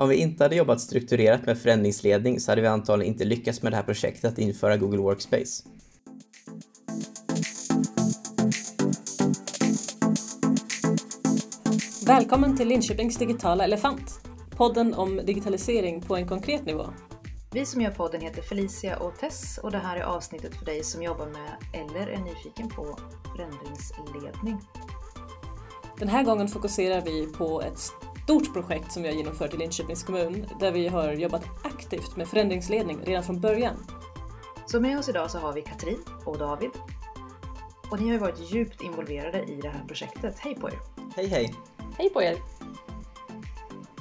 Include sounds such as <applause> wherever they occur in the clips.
Om vi inte hade jobbat strukturerat med förändringsledning så hade vi antagligen inte lyckats med det här projektet att införa Google Workspace. Välkommen till Linköpings digitala elefant. Podden om digitalisering på en konkret nivå. Vi som gör podden heter Felicia och Tess och det här är avsnittet för dig som jobbar med eller är nyfiken på förändringsledning. Den här gången fokuserar vi på ett stort projekt som vi har genomfört i Linköpings kommun där vi har jobbat aktivt med förändringsledning redan från början. Så med oss idag så har vi Katrin och David. Och ni har ju varit djupt involverade i det här projektet. Hej på er! Hej hej! Hej på er!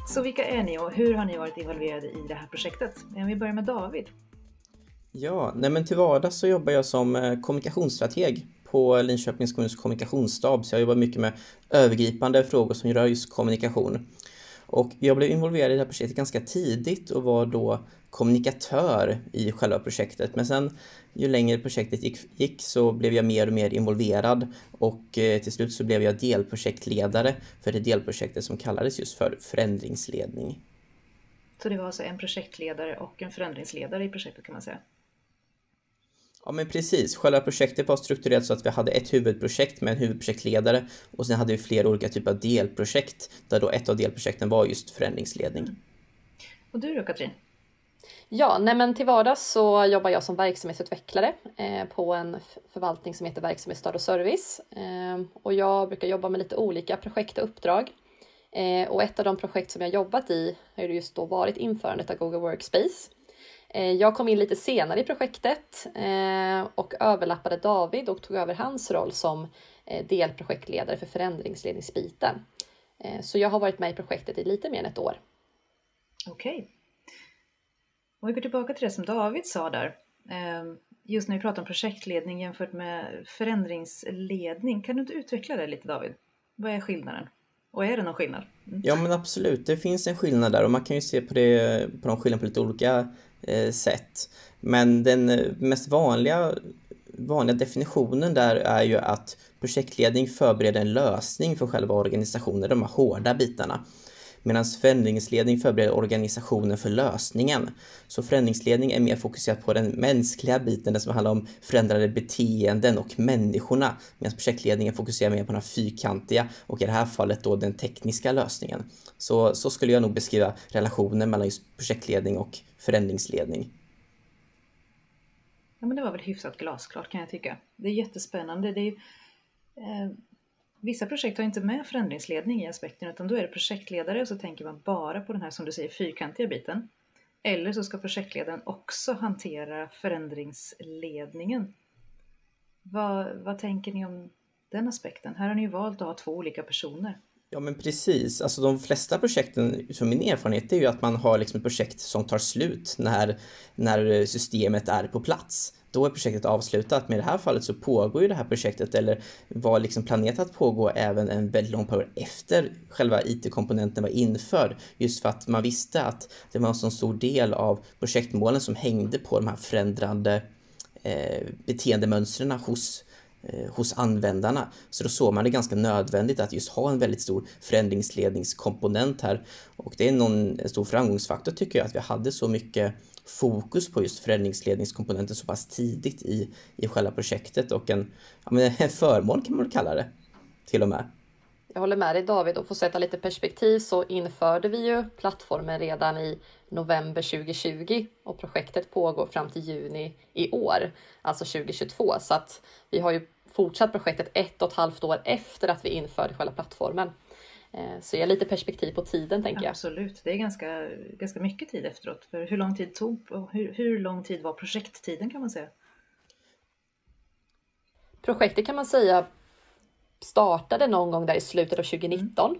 Så vilka är ni och hur har ni varit involverade i det här projektet? Om vi börjar med David. Ja, nej men till vardags så jobbar jag som eh, kommunikationsstrateg på Linköpings kommuns kommunikationsstab så jag jobbar mycket med övergripande frågor som rör just kommunikation. Och jag blev involverad i det här projektet ganska tidigt och var då kommunikatör i själva projektet. Men sen ju längre projektet gick, gick så blev jag mer och mer involverad och eh, till slut så blev jag delprojektledare för det delprojektet som kallades just för förändringsledning. Så det var alltså en projektledare och en förändringsledare i projektet kan man säga? Ja men precis, själva projektet var strukturerat så att vi hade ett huvudprojekt med en huvudprojektledare och sen hade vi flera olika typer av delprojekt där då ett av delprojekten var just förändringsledning. Mm. Och du då Katrin? Ja, nej men till vardags så jobbar jag som verksamhetsutvecklare eh, på en förvaltning som heter Verksamhetsstöd och service. Eh, och jag brukar jobba med lite olika projekt och uppdrag. Eh, och ett av de projekt som jag jobbat i har just då varit införandet av Google Workspace. Eh, jag kom in lite senare i projektet eh, och överlappade David och tog över hans roll som eh, delprojektledare för förändringsledningsbiten. Så jag har varit med i projektet i lite mer än ett år. Okej. Okay. Om vi går tillbaka till det som David sa där. Ehm, just när vi pratar om projektledning jämfört med förändringsledning. Kan du inte utveckla det lite David? Vad är skillnaden? Och är det någon skillnad? Mm. Ja men absolut, det finns en skillnad där och man kan ju se på, det, på de skillnaderna på lite olika eh, sätt. Men den eh, mest vanliga, vanliga definitionen där är ju att projektledning förbereder en lösning för själva organisationen, de här hårda bitarna. Medan förändringsledning förbereder organisationen för lösningen. Så förändringsledning är mer fokuserat på den mänskliga biten, det som handlar om förändrade beteenden och människorna. Medan projektledningen fokuserar mer på den fyrkantiga och i det här fallet då den tekniska lösningen. Så, så skulle jag nog beskriva relationen mellan just projektledning och förändringsledning. Ja, men det var väl hyfsat glasklart kan jag tycka. Det är jättespännande. Det är, eh, vissa projekt har inte med förändringsledning i aspekten utan då är det projektledare och så tänker man bara på den här som du säger fyrkantiga biten. Eller så ska projektledaren också hantera förändringsledningen. Vad, vad tänker ni om den aspekten? Här har ni ju valt att ha två olika personer. Ja men precis, alltså de flesta projekten, utifrån min erfarenhet, är ju att man har liksom ett projekt som tar slut när, när systemet är på plats. Då är projektet avslutat. Men i det här fallet så pågår ju det här projektet eller var liksom planerat att pågå även en väldigt lång period efter själva IT-komponenten var införd. Just för att man visste att det var en så stor del av projektmålen som hängde på de här förändrande eh, beteendemönstren hos Eh, Eh, hos användarna. Så då såg man det ganska nödvändigt att just ha en väldigt stor förändringsledningskomponent här. Och det är någon, en stor framgångsfaktor tycker jag att vi hade så mycket fokus på just förändringsledningskomponenten så pass tidigt i, i själva projektet och en, ja, men en förmån kan man väl kalla det till och med. Jag håller med dig David och för att sätta lite perspektiv så införde vi ju plattformen redan i november 2020 och projektet pågår fram till juni i år, alltså 2022. Så att vi har ju fortsatt projektet ett och ett halvt år efter att vi införde själva plattformen. Eh, så jag lite perspektiv på tiden tänker jag. Absolut, det är ganska, ganska mycket tid efteråt. För hur lång tid tog hur, hur lång tid var projekttiden kan man säga? Projektet kan man säga startade någon gång där i slutet av 2019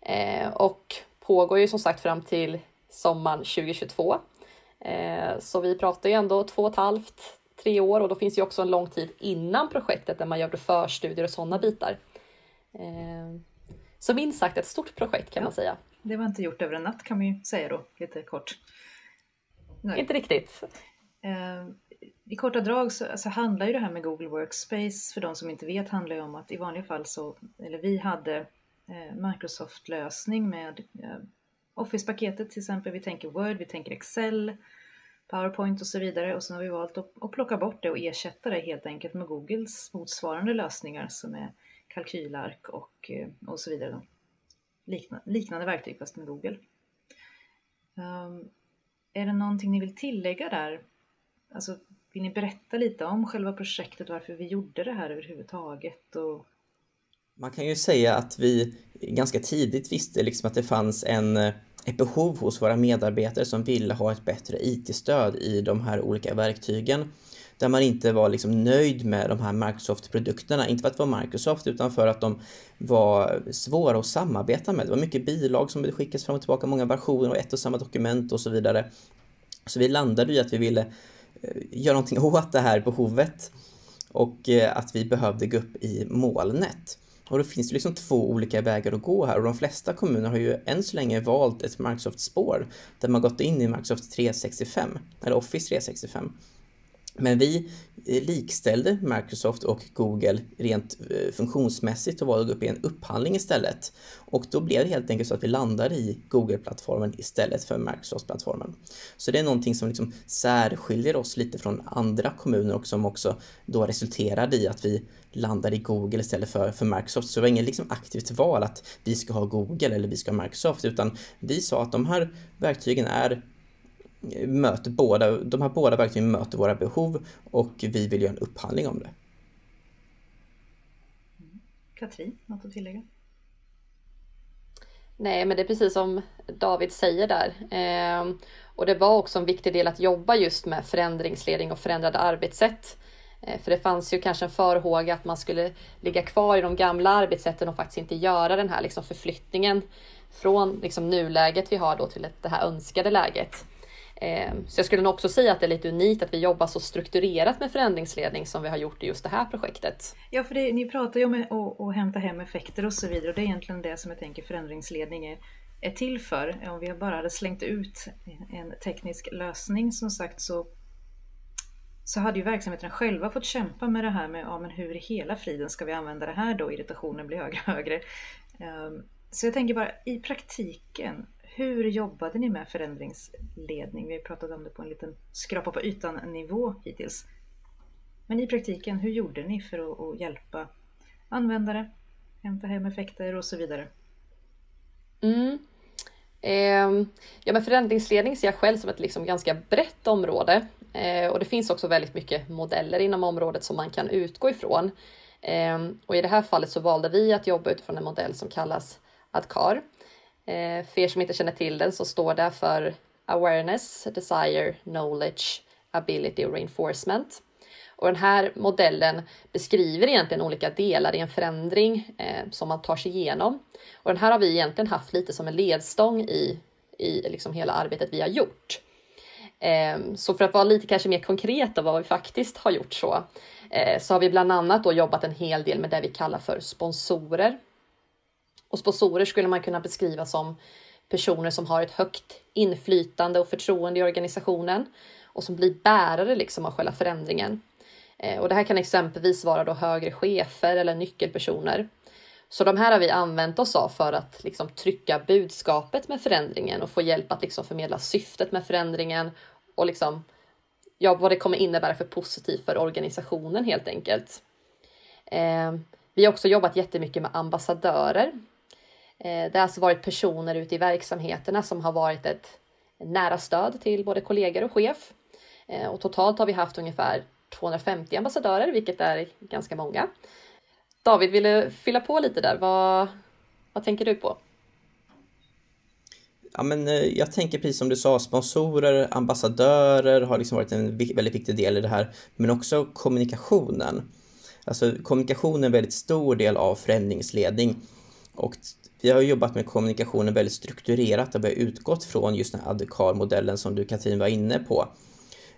mm. eh, och pågår ju som sagt fram till sommaren 2022. Eh, så vi pratar ju ändå två och ett halvt, tre år och då finns ju också en lång tid innan projektet där man gör förstudier och sådana bitar. Eh, så minst sagt ett stort projekt kan ja, man säga. Det var inte gjort över en natt kan man ju säga då, lite kort. Nej. Inte riktigt. Eh, I korta drag så alltså, handlar ju det här med Google Workspace, för de som inte vet, handlar ju om att i vanliga fall så, eller vi hade Microsoft-lösning med Office-paketet till exempel, vi tänker Word, vi tänker Excel, PowerPoint och så vidare och sen har vi valt att, att plocka bort det och ersätta det helt enkelt med Googles motsvarande lösningar som är kalkylark och, eh, och så vidare. Liknande, liknande verktyg fast med Google. Um, är det någonting ni vill tillägga där? Alltså, vill ni berätta lite om själva projektet, varför vi gjorde det här överhuvudtaget? Och... Man kan ju säga att vi ganska tidigt visste liksom att det fanns en, eh, ett behov hos våra medarbetare som ville ha ett bättre IT-stöd i de här olika verktygen. Där man inte var liksom nöjd med de här Microsoft-produkterna, inte för att det var Microsoft utan för att de var svåra att samarbeta med. Det var mycket bilag som skickades fram och tillbaka, många versioner och ett och samma dokument och så vidare. Så vi landade i att vi ville eh, göra någonting <laughs> åt det här behovet och eh, att vi behövde gå upp i molnet. Och då finns det liksom två olika vägar att gå här. Och de flesta kommuner har ju än så länge valt ett Microsoft-spår där man gått in i Microsoft 365 eller Office 365 men vi eh, likställde Microsoft och Google rent eh, funktionsmässigt och valde upp i en upphandling istället. Och då blev det helt enkelt så att vi landade i Google-plattformen istället för Microsoft-plattformen. Så det är någonting som liksom särskiljer oss lite från andra kommuner och som också då resulterade i att vi landade i Google istället för, för Microsoft. Så det var inget liksom aktivt val att vi ska ha Google eller vi ska ha Microsoft, utan vi sa att de här verktygen är möter båda, de här båda verktygen möter våra behov och vi vill göra en upphandling om det. Katrin, något att tillägga? Nej, men det är precis som David säger där. Eh, och det var också en viktig del att jobba just med förändringsledning och förändrade arbetssätt. Eh, för det fanns ju kanske en farhåga att man skulle ligga kvar i de gamla arbetssätten och faktiskt inte göra den här liksom förflyttningen från liksom nuläget vi har då till det här önskade läget. Ehm, så jag skulle nog också säga att det är lite unikt att vi jobbar så strukturerat med förändringsledning som vi har gjort i just det här projektet. Ja, för det, ni pratar ju om att, att hämta hem effekter och så vidare och det är egentligen det som jag tänker förändringsledning är, är till för. Om vi bara hade slängt ut en teknisk lösning som sagt så, så hade ju verksamheterna själva fått kämpa med det här med ja, men hur i hela friden ska vi använda det här då? Irritationen blir högre och högre. Ehm, så jag tänker bara i praktiken, hur jobbade ni med förändringsledning? Vi har pratat om det på en liten skrapa på ytan nivå hittills. Men i praktiken, hur gjorde ni för att, att hjälpa användare, hämta hem effekter och så vidare? Mm. Eh, ja, men förändringsledning ser jag själv som ett liksom ganska brett område eh, och det finns också väldigt mycket modeller inom området som man kan utgå ifrån. Eh, och i det här fallet så valde vi att jobba utifrån en modell som kallas ADKAR Eh, Eh, för er som inte känner till den så står det för Awareness, Desire, Knowledge, Ability och Reinforcement. Och den här modellen beskriver egentligen olika delar i en förändring eh, som man tar sig igenom. Och den här har vi egentligen haft lite som en ledstång i, i liksom hela arbetet vi har gjort. Eh, så för att vara lite kanske mer konkret av vad vi faktiskt har gjort så, eh, så har vi bland annat då jobbat en hel del med det vi kallar för sponsorer och sponsorer skulle man kunna beskriva som personer som har ett högt inflytande och förtroende i organisationen och som blir bärare liksom av själva förändringen. Eh, och det här kan exempelvis vara då högre chefer eller nyckelpersoner. Så de här har vi använt oss av för att liksom trycka budskapet med förändringen och få hjälp att liksom förmedla syftet med förändringen och liksom, ja, vad det kommer innebära för positivt för organisationen helt enkelt. Eh, vi har också jobbat jättemycket med ambassadörer Eh, det har alltså varit personer ute i verksamheterna som har varit ett nära stöd till både kollegor och chef. Eh, och totalt har vi haft ungefär 250 ambassadörer, vilket är ganska många. David, vill du fylla på lite där? Vad, vad tänker du på? Ja, men eh, jag tänker precis som du sa, sponsorer, ambassadörer har liksom varit en väldigt viktig del i det här, men också kommunikationen. Alltså kommunikation är en väldigt stor del av förändringsledning och vi har jobbat med kommunikationen väldigt strukturerat och vi har utgått från just den här adekar-modellen som du Katrin var inne på.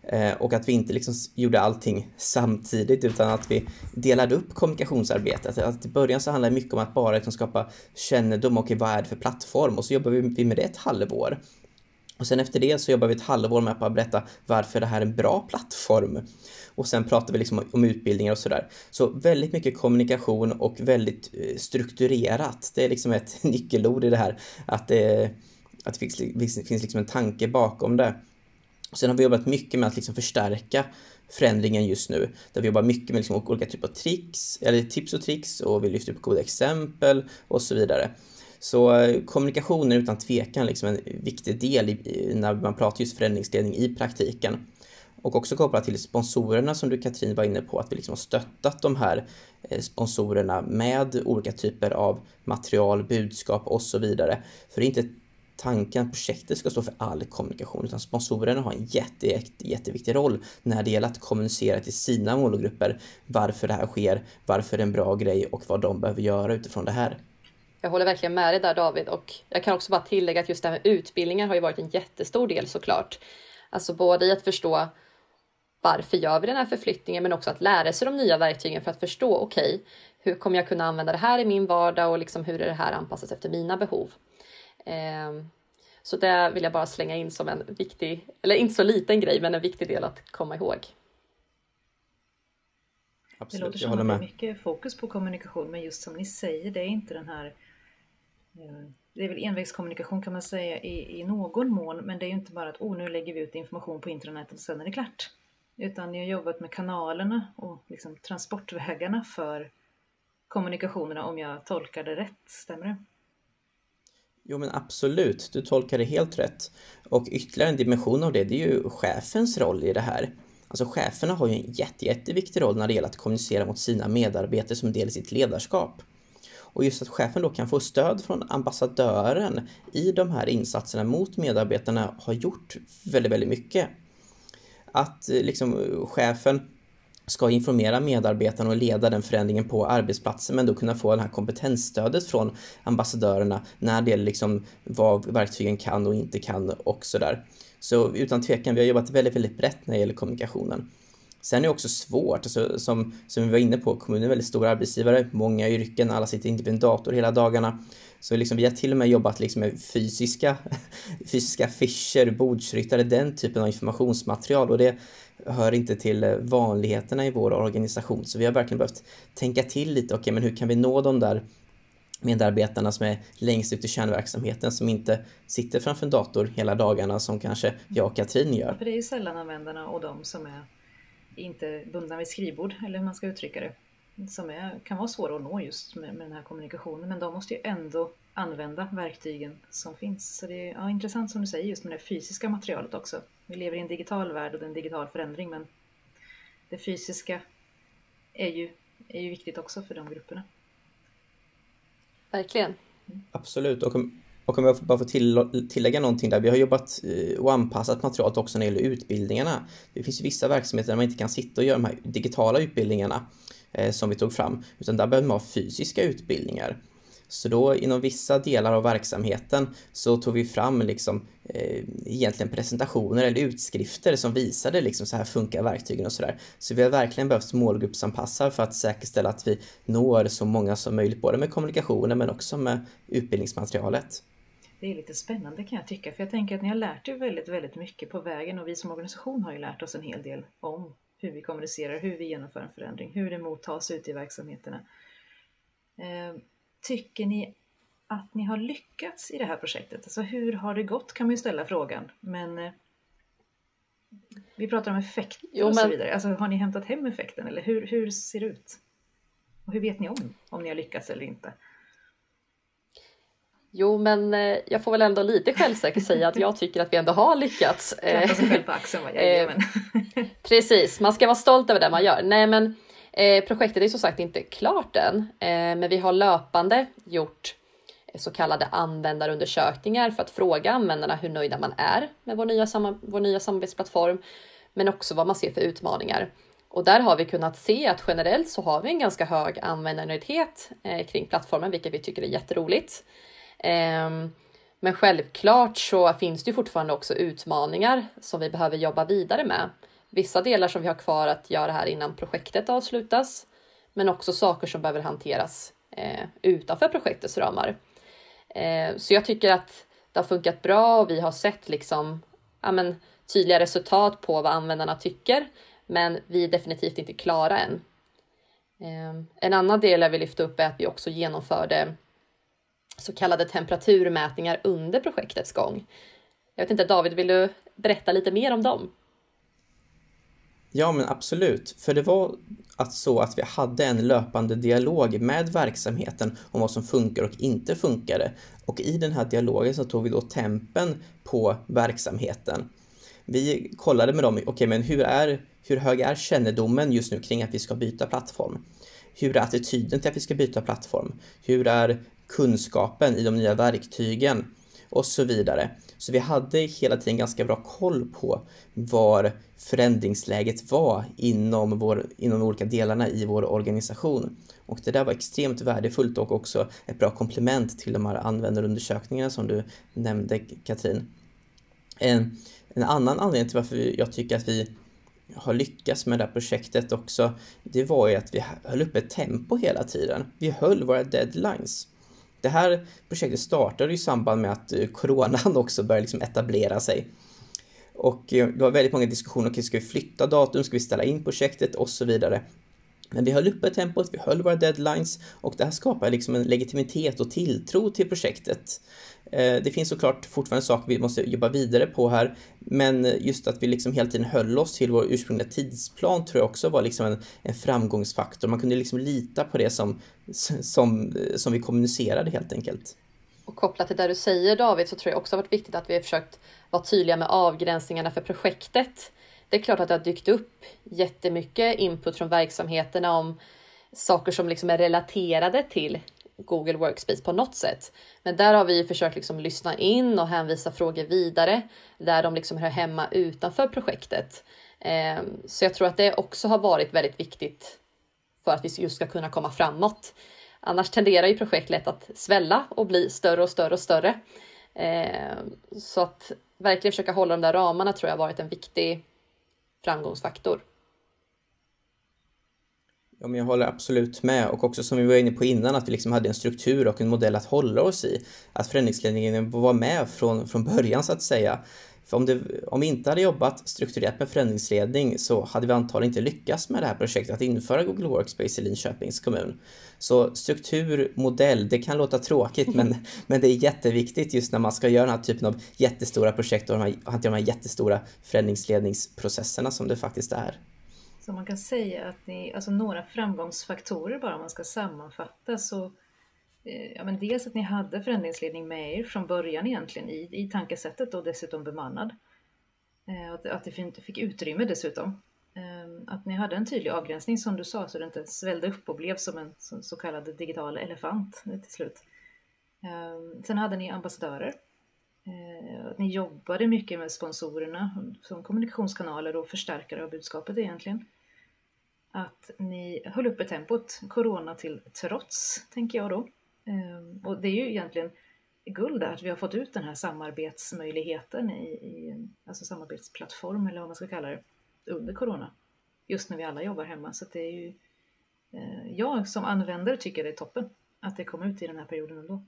Eh, och att vi inte liksom gjorde allting samtidigt utan att vi delade upp kommunikationsarbetet. Att I början så handlade det mycket om att bara liksom skapa kännedom och vad är det för plattform och så jobbar vi med det ett halvår. Och sen efter det så jobbar vi ett halvår med att berätta varför det här är en bra plattform. Och sen pratar vi liksom om utbildningar och sådär. Så väldigt mycket kommunikation och väldigt eh, strukturerat. Det är liksom ett <laughs> nyckelord i det här. Att det, att det finns, finns liksom en tanke bakom det. Sen har vi jobbat mycket med att liksom förstärka förändringen just nu. Där vi jobbar mycket med liksom olika typer av tricks, eller tips och tricks och vi lyfter upp goda exempel och så vidare. Så eh, kommunikation är utan tvekan liksom en viktig del i, när man pratar just förändringsledning i praktiken. Och också kopplat till sponsorerna som du Katrin var inne på, att vi liksom har stöttat de här eh, sponsorerna med olika typer av material, budskap och så vidare. För det är inte tanken att projektet ska stå för all kommunikation utan sponsorerna har en jätte, jätte, jätteviktig roll när det gäller att kommunicera till sina målgrupper varför det här sker, varför det är en bra grej och vad de behöver göra utifrån det här. Jag håller verkligen med dig där David och jag kan också bara tillägga att just det här med utbildningar har ju varit en jättestor del såklart. Alltså både i att förstå varför gör vi den här förflyttningen men också att lära sig de nya verktygen för att förstå okej, okay, hur kommer jag kunna använda det här i min vardag och liksom hur är det här anpassat efter mina behov? Ehm, så det vill jag bara slänga in som en viktig, eller inte så liten grej, men en viktig del att komma ihåg. Absolut, det låter som att det är mycket fokus på kommunikation, men just som ni säger, det är inte den här Eh, det är väl envägskommunikation kan man säga i, i någon mån, men det är ju inte bara att oh, nu lägger vi ut information på internet och sen är det klart. Utan ni har jobbat med kanalerna och liksom transportvägarna för kommunikationerna om jag tolkar det rätt, stämmer det? Jo men absolut, du tolkar det helt rätt. Och ytterligare en dimension av det, det är ju chefens roll i det här. Alltså cheferna har ju en jätte, jätteviktig roll när det gäller att kommunicera mot sina medarbetare som del i sitt ledarskap. Och just att chefen då kan få stöd från ambassadören i de här insatserna mot medarbetarna har gjort väldigt, väldigt mycket. Att eh, liksom chefen ska informera medarbetarna och leda den förändringen på arbetsplatsen men då kunna få det här kompetensstödet från ambassadörerna när det gäller liksom vad verktygen kan och inte kan och sådär. Så utan tvekan, vi har jobbat väldigt, väldigt brett när det gäller kommunikationen. Sen är det också svårt, alltså, som, som vi var inne på, kommunen är en väldigt stor arbetsgivare, många yrken, alla sitter inte vid en dator hela dagarna. Så liksom, vi har till och med jobbat liksom med fysiska, <laughs> fysiska affischer, bordsryttare, den typen av informationsmaterial och det hör inte till vanligheterna i vår organisation. Så vi har verkligen behövt tänka till lite, okej okay, men hur kan vi nå de där medarbetarna som är längst ut i kärnverksamheten som inte sitter framför en dator hela dagarna som kanske jag och Katrin gör. För det är ju sällan användarna och de som är inte bundna vid skrivbord, eller hur man ska uttrycka det, som är, kan vara svåra att nå just med, med den här kommunikationen. Men de måste ju ändå använda verktygen som finns. Så det är ja, intressant som du säger just med det fysiska materialet också. Vi lever i en digital värld och det är en digital förändring men det fysiska är ju, är ju viktigt också för de grupperna. Verkligen. Absolut. Och och om jag bara får till, tillägga någonting där. Vi har jobbat eh, och anpassat materialet också när det gäller utbildningarna. Det finns vissa verksamheter där man inte kan sitta och göra de här digitala utbildningarna eh, som vi tog fram, utan där behöver man ha fysiska utbildningar. Så då inom vissa delar av verksamheten så tog vi fram liksom eh, egentligen presentationer eller utskrifter som visade liksom så här funkar verktygen och sådär. Så vi har verkligen behövt målgruppsanpassa för att säkerställa att vi når så många som möjligt, både med kommunikationen men också med utbildningsmaterialet. Det är lite spännande kan jag tycka, för jag tänker att ni har lärt er väldigt, väldigt mycket på vägen och vi som organisation har ju lärt oss en hel del om hur vi kommunicerar, hur vi genomför en förändring, hur det mottas ute i verksamheterna. Eh, tycker ni att ni har lyckats i det här projektet? Alltså hur har det gått kan man ju ställa frågan. Men eh, vi pratar om effekter jo, och så vidare. Alltså har ni hämtat hem effekten eller hur, hur ser det ut? Och hur vet ni om om ni har lyckats eller inte? Jo, men eh, jag får väl ändå lite självsäkert säga att jag tycker att vi ändå har lyckats. <laughs> Klappa sig själv på axeln, eh, <laughs> Precis, man ska vara stolt över det man gör. Nej, men Eh, projektet är som sagt inte klart än, eh, men vi har löpande gjort så kallade användarundersökningar för att fråga användarna hur nöjda man är med vår nya, vår nya samarbetsplattform, men också vad man ser för utmaningar. Och där har vi kunnat se att generellt så har vi en ganska hög användarnöjdhet eh, kring plattformen, vilket vi tycker är jätteroligt. Eh, Ehm, men självklart så finns det fortfarande också utmaningar som vi behöver jobba vidare med vissa delar som vi har kvar att göra här innan projektet avslutas, men också saker som behöver hanteras eh, utanför projektets ramar. Ehm, så jag tycker att det har funkat bra och vi har sett liksom, ja, men, tydliga resultat på vad användarna tycker, men vi är definitivt inte klara än. Ehm, en annan del jag vill lyfta upp är att vi också genomförde så kallade temperaturmätningar under projektets gång. Jag vet inte, David, vill du berätta lite mer om dem? Ja, men absolut. För det var att så att vi hade en löpande dialog med verksamheten om vad som funkar och inte funkade. Och i den här dialogen så tog vi då tempen på verksamheten. Vi kollade med dem, okej, okay, men hur, är, hur hög är kännedomen just nu kring att vi ska byta plattform? Hur är attityden till att vi ska byta plattform? Hur är kunskapen i de nya verktygen? Och så vidare. Så vi hade hela tiden ganska bra koll på var förändringsläget var inom, vår, inom de olika delarna i vår organisation. Och det där var extremt värdefullt och också ett bra komplement till de här användarundersökningarna som du nämnde Katrin. En, en annan anledning till varför jag tycker att vi har lyckats med det här projektet också, det var ju att vi höll uppe ett tempo hela tiden. Vi höll våra deadlines. Det här projektet startade i samband med att eh, coronan <laughs> också började liksom etablera sig. Och eh, det var väldigt många diskussioner, okay, ska vi flytta datum, ska vi ställa in projektet och så vidare. Men vi höll uppe tempot, vi höll våra deadlines och det här skapar liksom en legitimitet och tilltro till projektet. Eh, det finns såklart fortfarande saker vi måste jobba vidare på här, men just att vi liksom hela tiden höll oss till vår ursprungliga tidsplan tror jag också var liksom en, en framgångsfaktor. Man kunde liksom lita på det som, som, eh, som vi kommunicerade helt enkelt. Och kopplat till det du säger David så tror jag också varit viktigt att vi har försökt vara tydliga med avgränsningarna för projektet. Det är klart att det har dykt upp jättemycket input från verksamheterna om saker som liksom är relaterade till Google Workspace på något sätt. Men där har vi försökt liksom lyssna in och hänvisa frågor vidare där de liksom hör hemma utanför projektet. Ehm, så jag tror att det också har varit väldigt viktigt för att vi just ska kunna komma framåt. Annars tenderar ju projekt lätt att svälla och bli större och större och större. Ehm, så att verkligen försöka hålla de där ramarna tror jag har varit en viktig framgångsfaktor. Ja, men jag håller absolut med och också som vi var inne på innan att vi liksom hade en struktur och en modell att hålla oss i. Att förändringsledningen var med från, från början så att säga. För om, det, om vi inte hade jobbat strukturerat med förändringsledning så hade vi antagligen inte lyckats med det här projektet att införa Google Workspace i Linköpings kommun. Så struktur, modell, det kan låta tråkigt men, <laughs> men det är jätteviktigt just när man ska göra den här typen av jättestora projekt och hantera de här jättestora förändringsledningsprocesserna som det faktiskt är. Så man kan säga att ni, alltså några framgångsfaktorer bara om man ska sammanfatta så eh, ja, men dels att ni hade förändringsledning med er från början egentligen i, i tankesättet och dessutom bemannad. Eh, att, att det fick utrymme dessutom. Eh, att ni hade en tydlig avgränsning som du sa så det inte svällde upp och blev som en så, så kallad digital elefant till slut. Eh, sen hade ni ambassadörer. Eh, ni jobbade mycket med sponsorerna som kommunikationskanaler och förstärkare av budskapet egentligen att ni höll uppe tempot, corona till trots, tänker jag då. Eh, och det är ju egentligen guld att vi har fått ut den här samarbetsmöjligheten i, i alltså samarbetsplattform eller vad man ska kalla det under corona. Just när vi alla jobbar hemma. Så det är ju, eh, jag som användare tycker det är toppen att det kom ut i den här perioden ändå.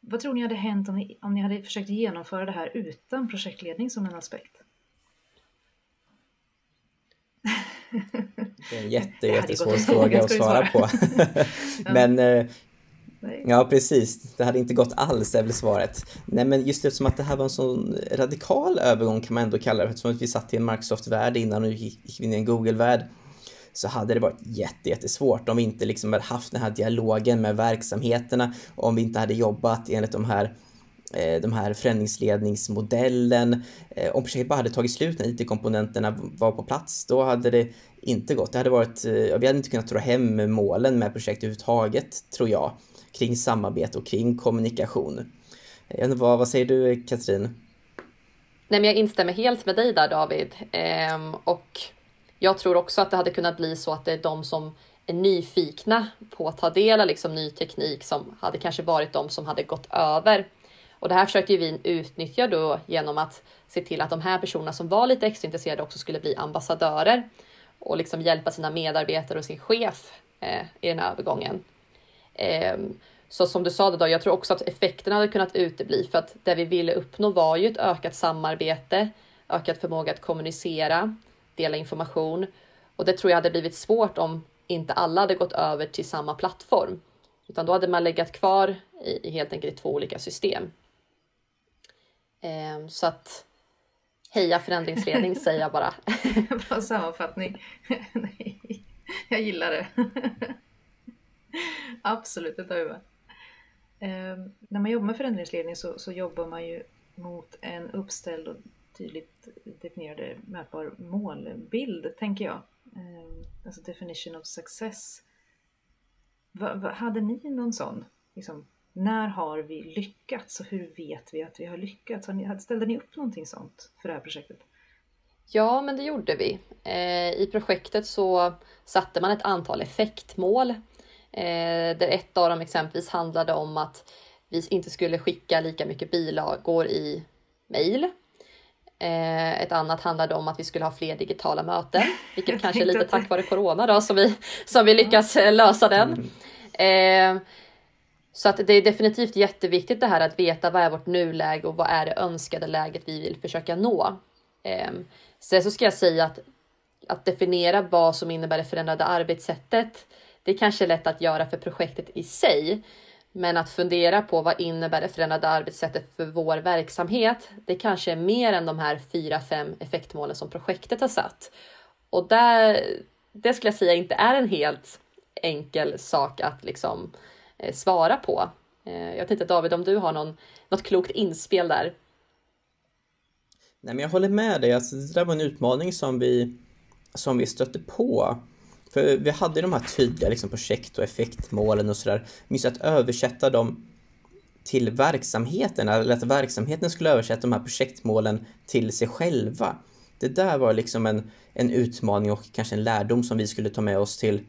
Vad tror ni hade hänt om ni, om ni hade försökt genomföra det här utan projektledning som en aspekt? Det är en <laughs> jätte, jättesvår <laughs> fråga att svara på. <laughs> men eh, Ja, precis. Det hade inte gått alls, är väl svaret. Nej, men just eftersom att det här var en sån radikal övergång kan man ändå kalla det, eftersom att vi satt i en Microsoft-värld innan och gick in i en Google-värld, så hade det varit jättesvårt om vi inte liksom hade haft den här dialogen med verksamheterna, om vi inte hade jobbat enligt de här eh, de här förändringsledningsmodellen. Eh, om projektet bara hade tagit slut när IT-komponenterna var på plats, då hade det inte gått. Det hade varit, eh, vi hade inte kunnat dra hem målen med projektet överhuvudtaget, tror jag, kring samarbete och kring kommunikation. Vad, vad säger du, Katrin? Nej, men jag instämmer helt med dig där, David. Ehm, och jag tror också att det hade kunnat bli så att det är de som är nyfikna på att ta del av liksom ny teknik som hade kanske varit de som hade gått över och det här försökte vi utnyttja då genom att se till att de här personerna som var lite extra intresserade också skulle bli ambassadörer och liksom hjälpa sina medarbetare och sin chef eh, i den här övergången. Eh, så som du sa då, jag tror också att effekterna hade kunnat utebli för att det vi ville uppnå var ju ett ökat samarbete, ökad förmåga att kommunicera, dela information och det tror jag hade blivit svårt om inte alla hade gått över till samma plattform. Utan då hade man legat kvar i, i helt enkelt i två olika system. Eh, så att heja förändringsledning säger jag bara. <laughs> Bra sammanfattning. <laughs> jag gillar det. <laughs> Absolut, det tar vi med. Eh, när man jobbar med förändringsledning så, så jobbar man ju mot en uppställd och tydligt definierade mätbar målbild, tänker jag. Ehm, alltså definition of success. Va, va, hade ni någon sån? Liksom, när har vi lyckats och hur vet vi att vi har lyckats? Har ni, ställde ni upp någonting sånt för det här projektet? Ja, men det gjorde vi. Eh, I projektet så satte man ett antal effektmål. Eh, där ett av dem exempelvis handlade om att vi inte skulle skicka lika mycket bilagor i mejl. Eh, ett annat handlade om att vi skulle ha fler digitala möten, vilket <laughs> kanske är lite tack vare corona då som vi, som vi lyckas eh, lösa den. Mm. Eh, så att det är definitivt jätteviktigt det här att veta vad är vårt nuläge och vad är det önskade läget vi vill försöka nå. Eh, sen så ska jag säga att att definiera vad som innebär det förändrade arbetssättet. Det kanske är lätt att göra för projektet i sig, men att fundera på vad innebär det förändrade arbetssättet för vår verksamhet? Det kanske är mer än de här fyra, fem effektmålen som projektet har satt. Och där, det skulle jag säga inte är en helt enkel sak att liksom eh, svara på. Eh, jag tänkte David, om du har någon, något klokt inspel där? Nej, men jag håller med dig. Alltså, det där var en utmaning som vi, som vi stötte på. För vi hade de här tydliga liksom, projekt och effektmålen och sådär. Men att översätta dem till verksamheten, eller att verksamheten skulle översätta de här projektmålen till sig själva. Det där var liksom en, en utmaning och kanske en lärdom som vi skulle ta med oss till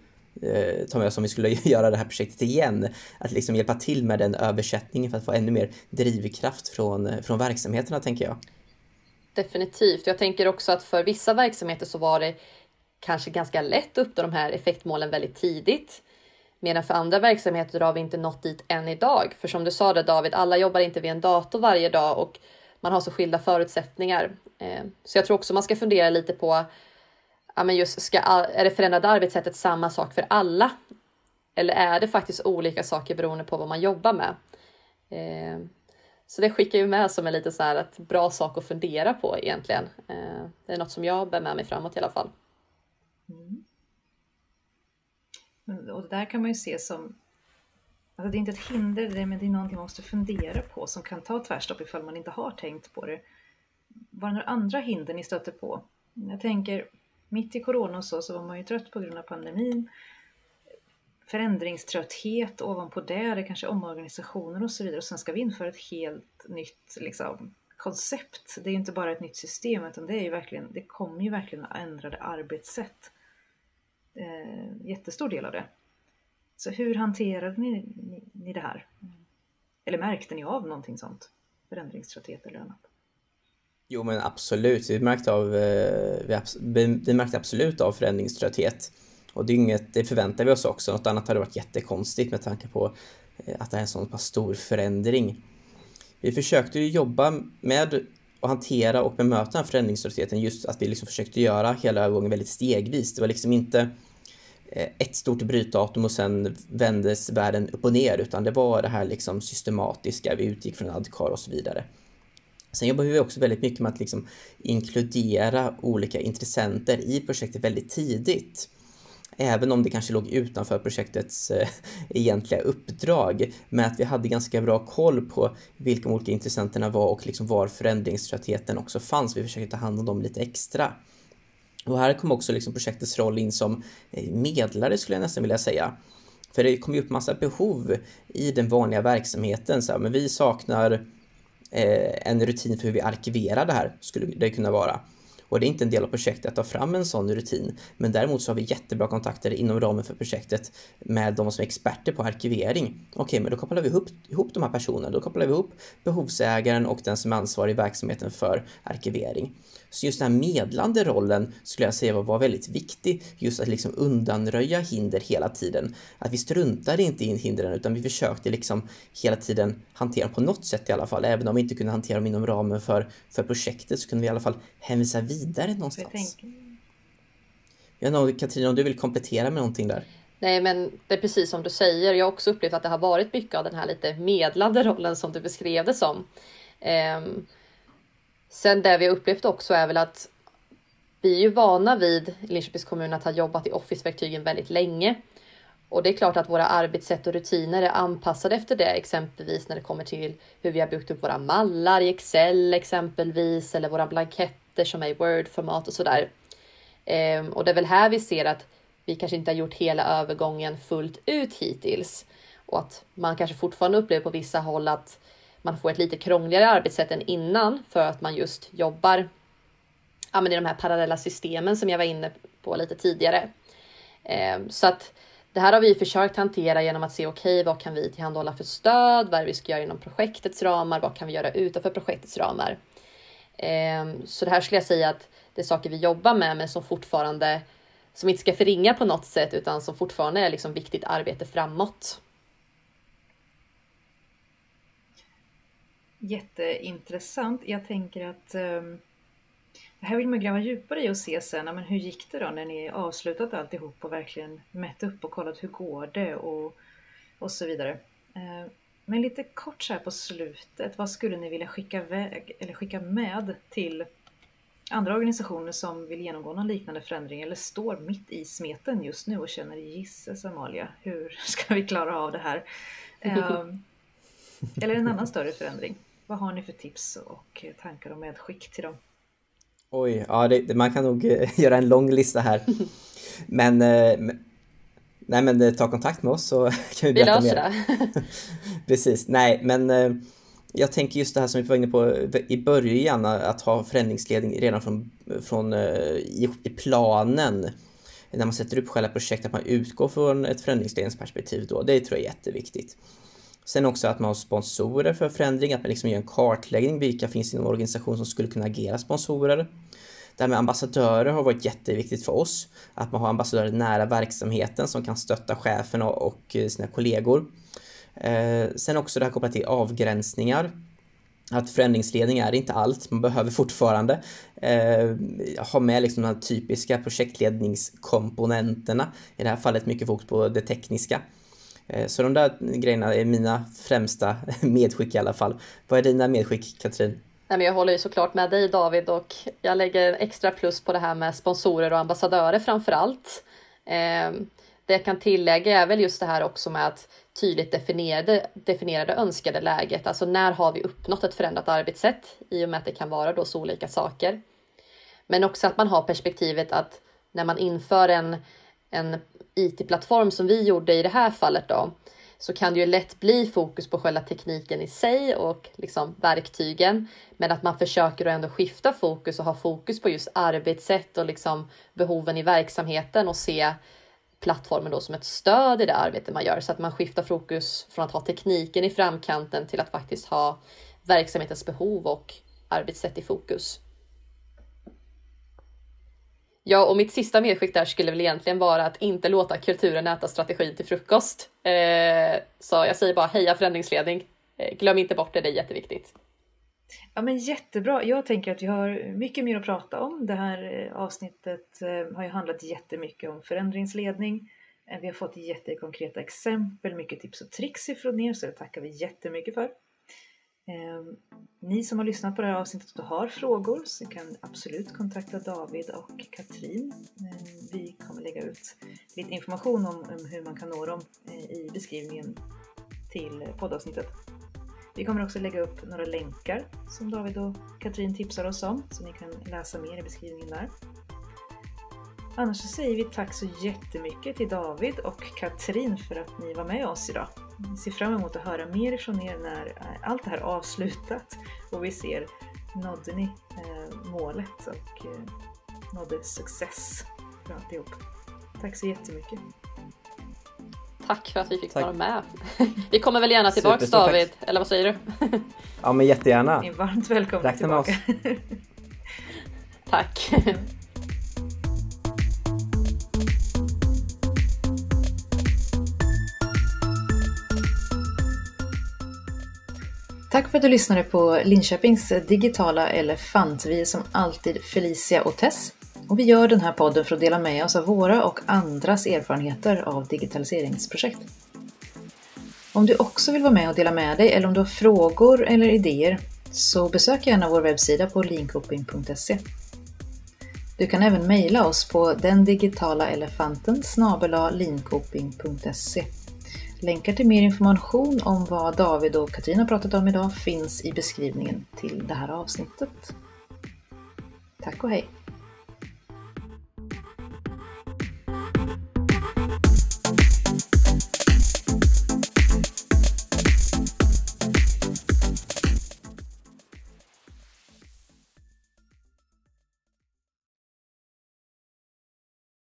eh, ta med oss om vi skulle <laughs> göra det här projektet igen. Att liksom hjälpa till med den översättningen för att få ännu mer drivkraft från, eh, från verksamheterna tänker jag. Definitivt. Jag tänker också att för vissa verksamheter så var det kanske ganska lätt uppnå de här effektmålen väldigt tidigt. Medan för andra verksamheter har vi inte nått dit än idag. För som du sa det David, alla jobbar inte vid en dator varje dag och man har så skilda förutsättningar. Eh, så jag tror också man ska fundera lite på, ja men just ska, är det förändrade arbetssättet samma sak för alla? Eller är det faktiskt olika saker beroende på vad man jobbar med? Eh, så det skickar ju med som en lite så här att bra sak att fundera på egentligen. Eh, det är något som jag bär med mig framåt i alla fall. Mm. Och det där kan man ju se som, alltså det är inte ett hinder, men det är någonting man måste fundera på som kan ta tvärstopp ifall man inte har tänkt på det. Var det några andra hinder ni stötte på? Jag tänker, mitt i corona och så, så var man ju trött på grund av pandemin. Förändringströtthet ovanpå det, det kanske omorganisationer och så vidare. Och sen ska vi införa ett helt nytt liksom, koncept. Det är ju inte bara ett nytt system utan det, är ju verkligen, det kommer ju verkligen att ändrade arbetssätt eh, jättestor del av det. Så hur hanterade ni, ni, ni, det här? Eller märkte ni av någonting sånt? Förändringströtthet eller annat? Jo men absolut, vi märkte, av, eh, vi, vi märkte absolut av förändringströtthet. Och det, är inget, det förväntar vi oss också. Något annat hade varit jättekonstigt med tanke på eh, att det är en sån pass stor förändring. Vi försökte ju jobba med att hantera och bemöta den här just att vi liksom försökte göra hela övergången väldigt stegvis. Det var liksom inte eh, ett stort brytdatum och sen vändes världen upp och ner utan det var det här liksom systematiska, vi utgick från Adcar och så vidare. Sen jobbar vi också väldigt mycket med att liksom inkludera olika intressenter i projektet väldigt tidigt. Även om det kanske låg utanför projektets eh, egentliga uppdrag. Men att vi hade ganska bra koll på vilka de olika intressenterna var och liksom var förändringströttheten också fanns. Vi försökte ta hand om dem lite extra. Och här kom också liksom projektets roll in som eh, medlare skulle jag nästan vilja säga. För det kom ju upp massa behov i den vanliga verksamheten. Så här, men vi saknar eh, en rutin för hur vi arkiverar det här, skulle det kunna vara. Och det är inte en del av projektet att ta fram en sån rutin. Men däremot så har vi jättebra kontakter inom ramen för projektet med de som är experter på arkivering. Okej, men då kopplar vi ihop, ihop de här personerna. Då kopplar vi ihop behovsägaren och den som är ansvarig i verksamheten för arkivering. Så just den här medlande rollen skulle jag säga var väldigt viktig. Just att liksom undanröja hinder hela tiden. Att vi struntade inte i hindren utan vi försökte liksom hela tiden hantera dem på något sätt i alla fall. Även om vi inte kunde hantera dem inom ramen för, för projektet så kunde vi i alla fall hänvisa vidare någonstans. Jag, jag Katarina, om du vill komplettera med någonting där? Nej, men det är precis som du säger. Jag har också upplevt att det har varit mycket av den här lite medlande rollen som du beskrev det som. Um, sen det vi har upplevt också är väl att vi är ju vana vid Linköpings kommun att ha jobbat i Office-verktygen väldigt länge. Och det är klart att våra arbetssätt och rutiner är anpassade efter det, exempelvis när det kommer till hur vi har byggt upp våra mallar i Excel exempelvis, eller våra blanketter som är i Word-format och sådär. Um, och det är väl här vi ser att vi kanske inte har gjort hela övergången fullt ut hittills. Och att man kanske fortfarande upplever på vissa håll att man får ett lite krångligare arbetssätt än innan för att man just jobbar ja, men i de här parallella systemen som jag var inne på lite tidigare. Eh, så att det här har vi försökt hantera genom att se okej, okay, vad kan vi tillhandahålla för stöd? Vad är det vi ska göra inom projektets ramar? Vad kan vi göra utanför projektets ramar? Eh, så det här skulle jag säga att det är saker vi jobbar med, men som fortfarande som inte ska förringa på något sätt utan som fortfarande är liksom viktigt arbete framåt. Jätteintressant. Jag tänker att um, det här vill man gräva djupare i och se sen, men hur gick det då när ni avslutat alltihop och verkligen mätt upp och kollat hur går det och, och så vidare. Uh, men lite kort så här på slutet, vad skulle ni vilja skicka, väg, eller skicka med till andra organisationer som vill genomgå någon liknande förändring eller står mitt i smeten just nu och känner gisses Amalia, hur <laughs> ska vi klara av det här? Um, <laughs> eller en annan större förändring. Vad har ni för tips och tankar och medskick till dem? Oj, ja det, man kan nog eh, <laughs> göra en lång lista här. <laughs> Men, eh, nej men eh, ta kontakt med oss så <laughs> kan vi berätta mer. Vi löser det. Precis, nej men jag tänker just det här som vi var inne på i början, att ha förändringsledning redan från, från i, i planen när man sätter upp själva projektet, att man utgår från ett förändringsledningsperspektiv då. Det tror jag är jätteviktigt. Sen också att man har sponsorer för förändring, att man liksom gör en kartläggning, vilka finns inom organisationen som skulle kunna agera sponsorer. Det här med ambassadörer har varit jätteviktigt för oss, att man har ambassadörer nära verksamheten som kan stötta chefen och eh, sina kollegor. Eh, sen också det här kopplat till avgränsningar. Att förändringsledning är inte allt, man behöver fortfarande eh, ha med liksom de här typiska projektledningskomponenterna. I det här fallet mycket fokus på det tekniska. Eh, så de där grejerna är mina främsta <laughs> medskick i alla fall. Vad är dina medskick Katrin? Nej, men jag håller ju såklart med dig David och jag lägger extra plus på det här med sponsorer och ambassadörer framför allt. Ehm, det jag kan tillägga är väl just det här också med att tydligt definierade, definierade önskade läget. Alltså när har vi uppnått ett förändrat arbetssätt i och med att det kan vara då så olika saker. Men också att man har perspektivet att när man inför en, en IT-plattform som vi gjorde i det här fallet då, så kan det ju lätt bli fokus på själva tekniken i sig och liksom verktygen. Men att man försöker ändå skifta fokus och ha fokus på just arbetssätt och liksom behoven i verksamheten och se plattformen då som ett stöd i det arbete man gör så att man skiftar fokus från att ha tekniken i framkanten till att faktiskt ha verksamhetens behov och arbetssätt i fokus. Ja, och mitt sista medskick där skulle väl egentligen vara att inte låta kulturen äta strategin till frukost. Eh, så jag säger bara heja förändringsledning. Eh, glöm inte bort det, det är jätteviktigt. Ja men jättebra. Jag tänker att vi har mycket mer att prata om. Det här eh, avsnittet eh, har ju handlat jättemycket om förändringsledning. Eh, vi har fått jättekonkreta exempel, mycket tips och tricks ifrån er så det tackar vi jättemycket för. Ehm, ni som har lyssnat på det här avsnittet och har frågor så kan absolut kontakta David och Katrin. Ehm, vi kommer lägga ut lite information om hur man kan nå dem eh, i beskrivningen till poddavsnittet. Vi kommer också lägga upp några länkar som David och Katrin tipsar oss om, så ni kan läsa mer i beskrivningen där. Annars så säger vi tack så jättemycket till David och Katrin för att ni var med oss idag. Ser fram emot att höra mer ifrån er när allt det här är avslutat och vi ser, nådde ni eh, målet och eh, nådde success för alltihop. Tack så jättemycket! Tack för att vi fick Tack. vara med. Vi kommer väl gärna tillbaks David, tack. eller vad säger du? Ja men jättegärna. Ni är varmt välkomna Räkna tillbaka. Med oss. tack. <laughs> Tack för att du lyssnade på Linköpings digitala elefant. Vi är som alltid Felicia och Tess. Och vi gör den här podden för att dela med oss av våra och andras erfarenheter av digitaliseringsprojekt. Om du också vill vara med och dela med dig eller om du har frågor eller idéer så besök gärna vår webbsida på linkoping.se. Du kan även mejla oss på den digitala elefanten linkoping.se. Länkar till mer information om vad David och Katrin har pratat om idag finns i beskrivningen till det här avsnittet. Tack och hej!